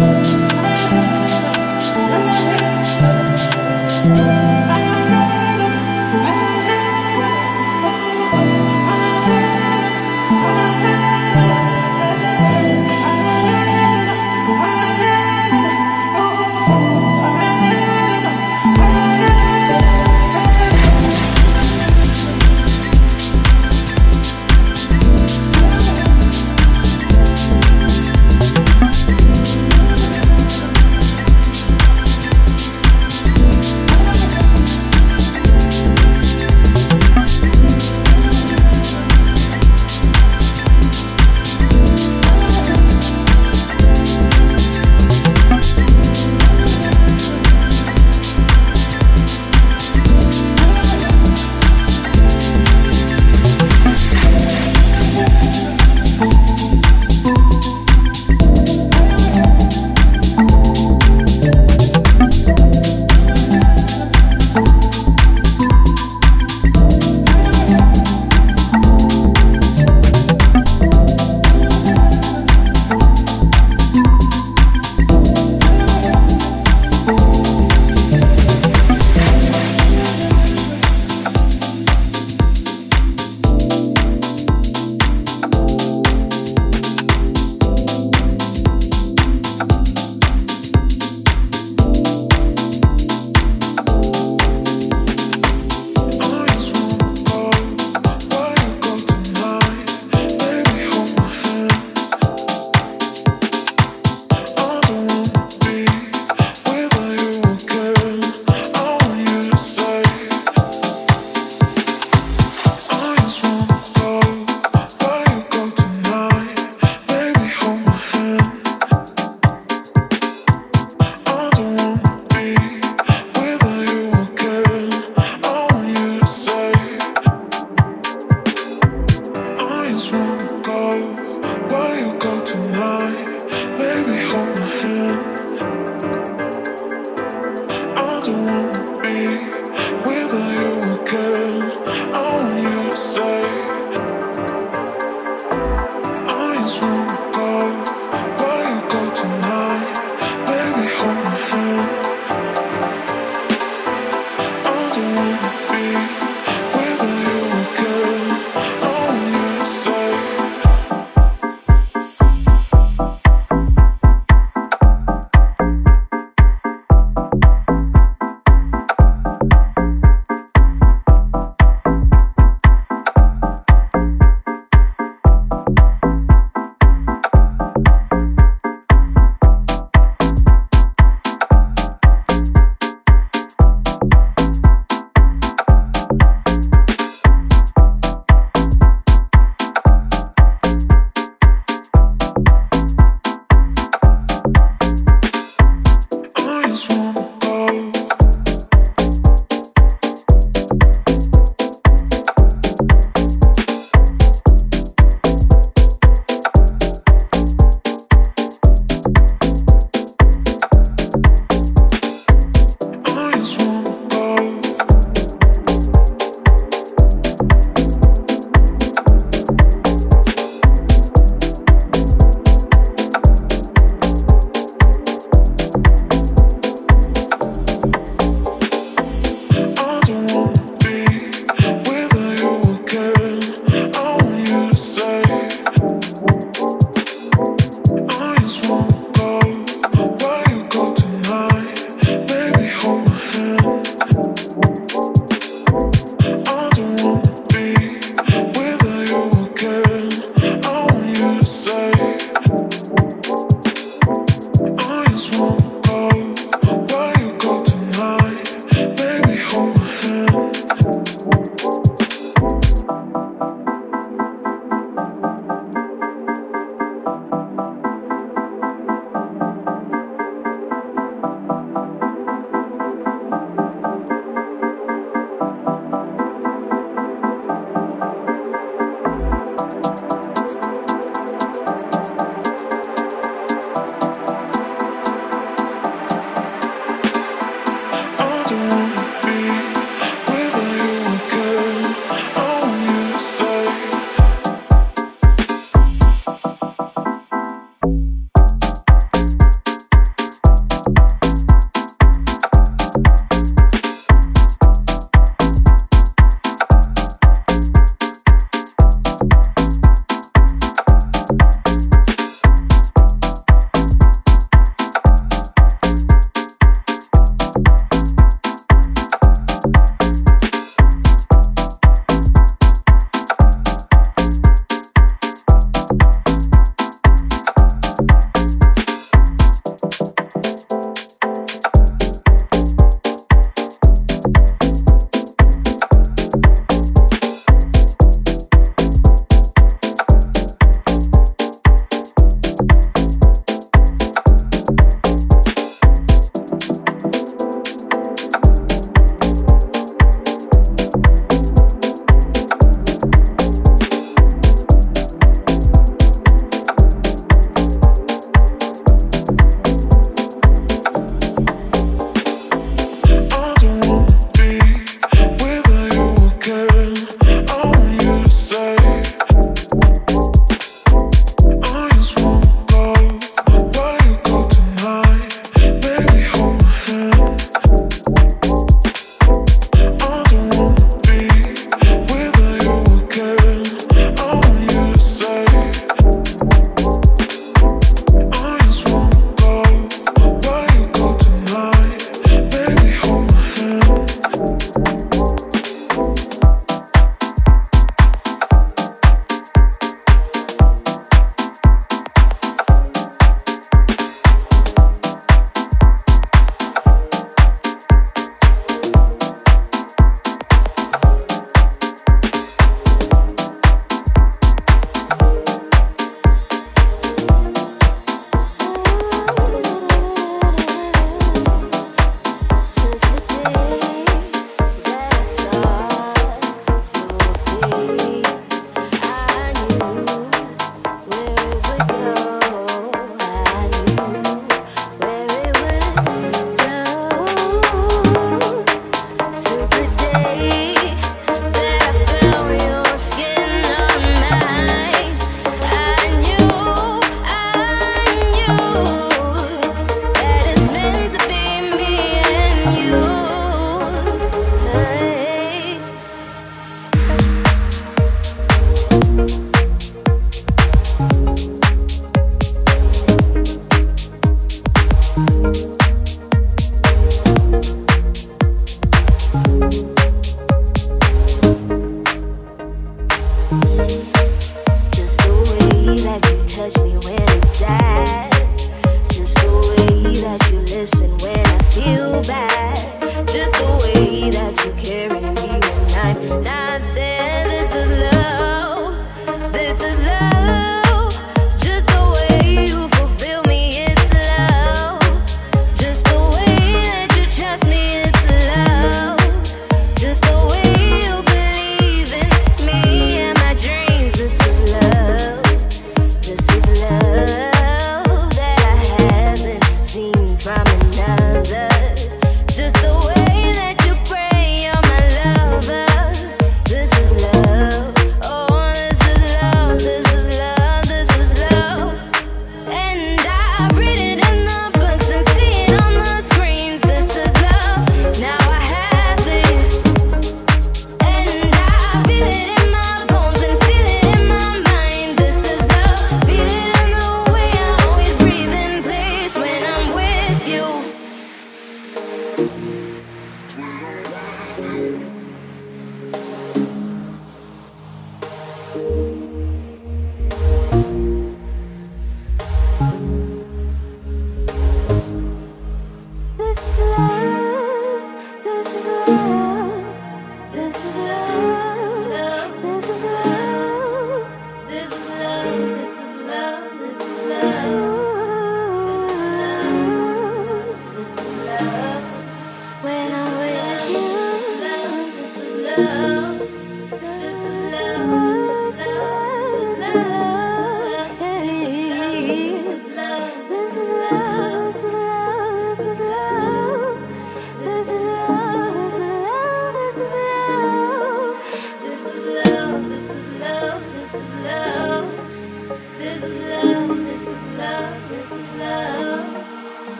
Música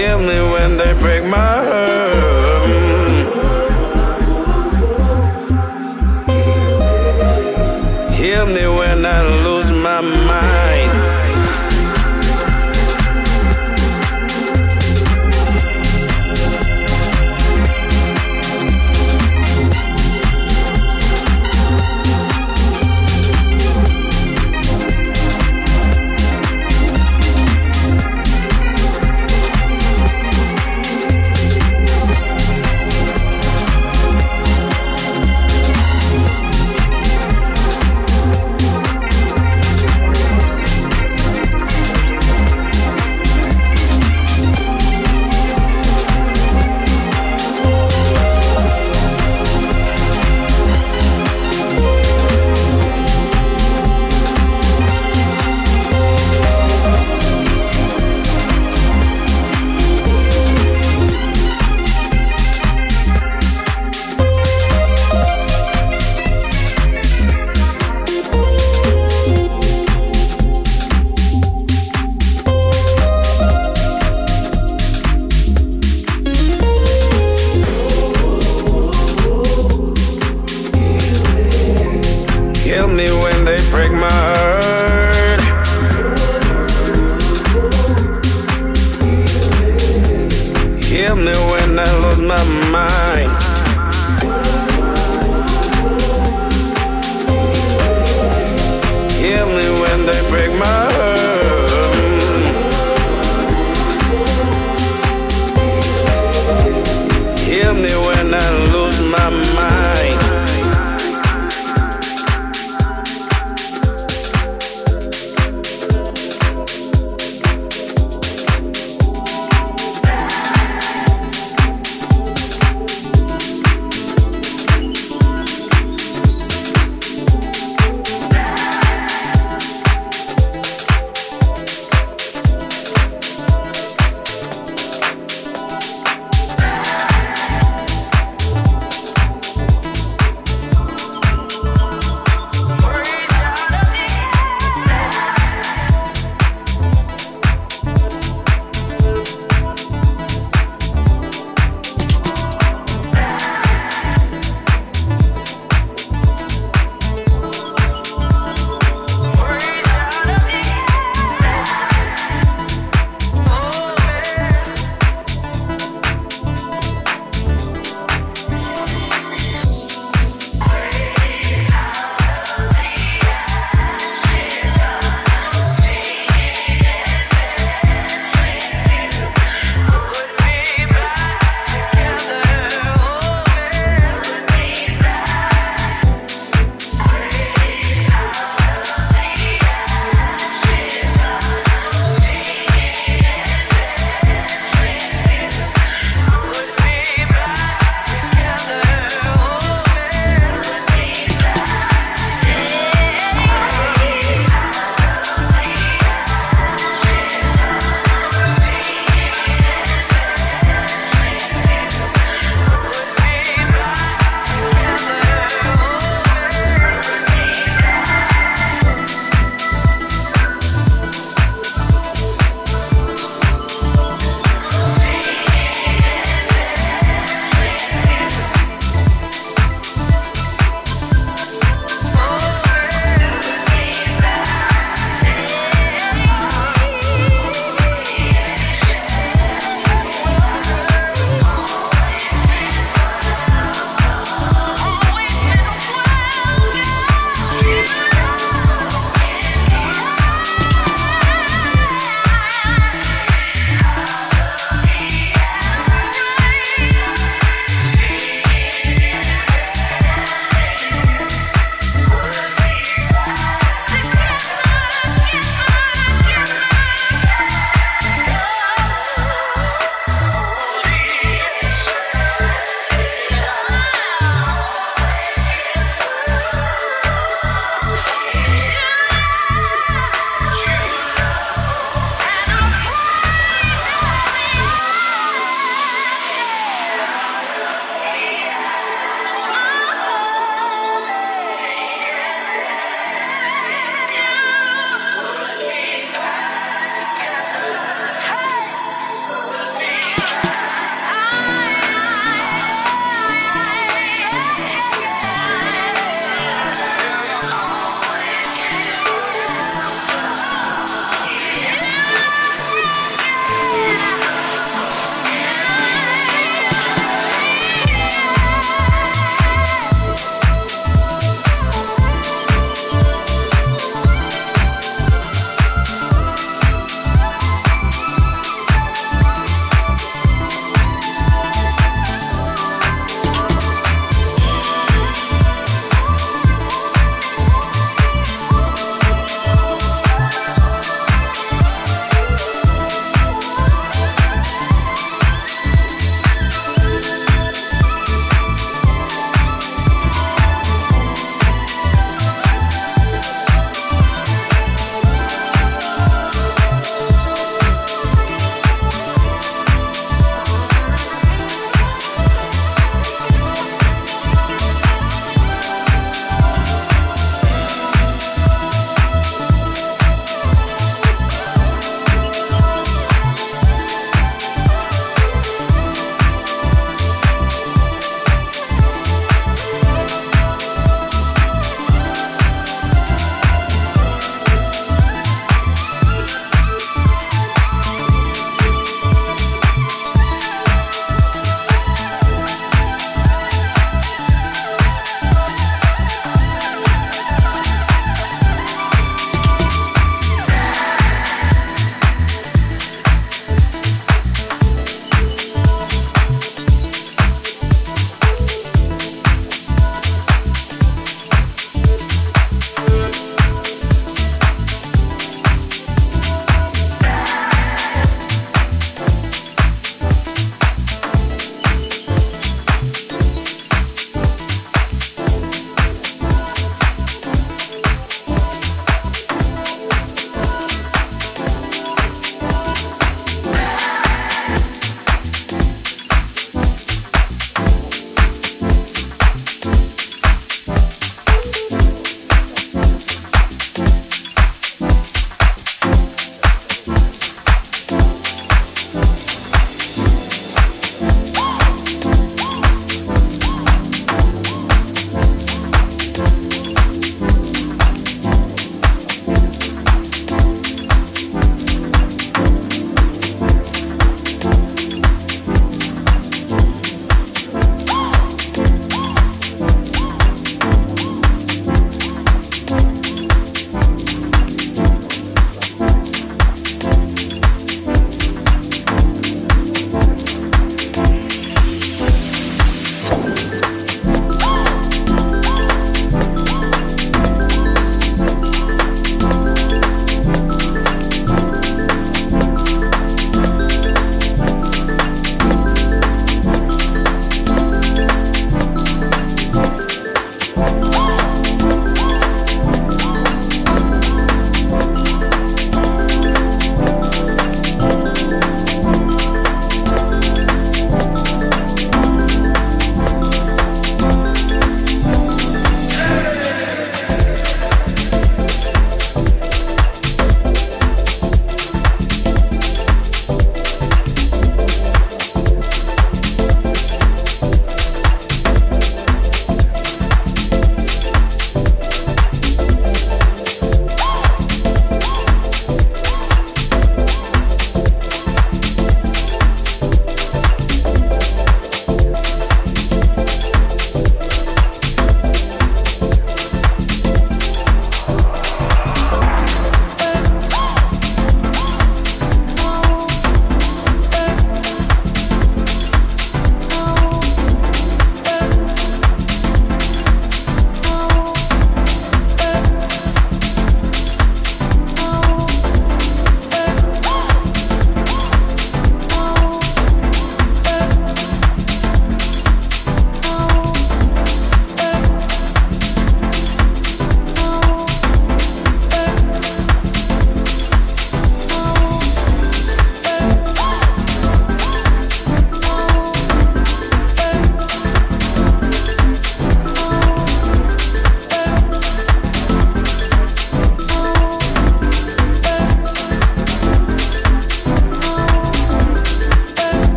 душевный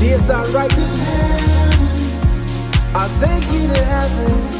Yes, I write. I'll take you to heaven.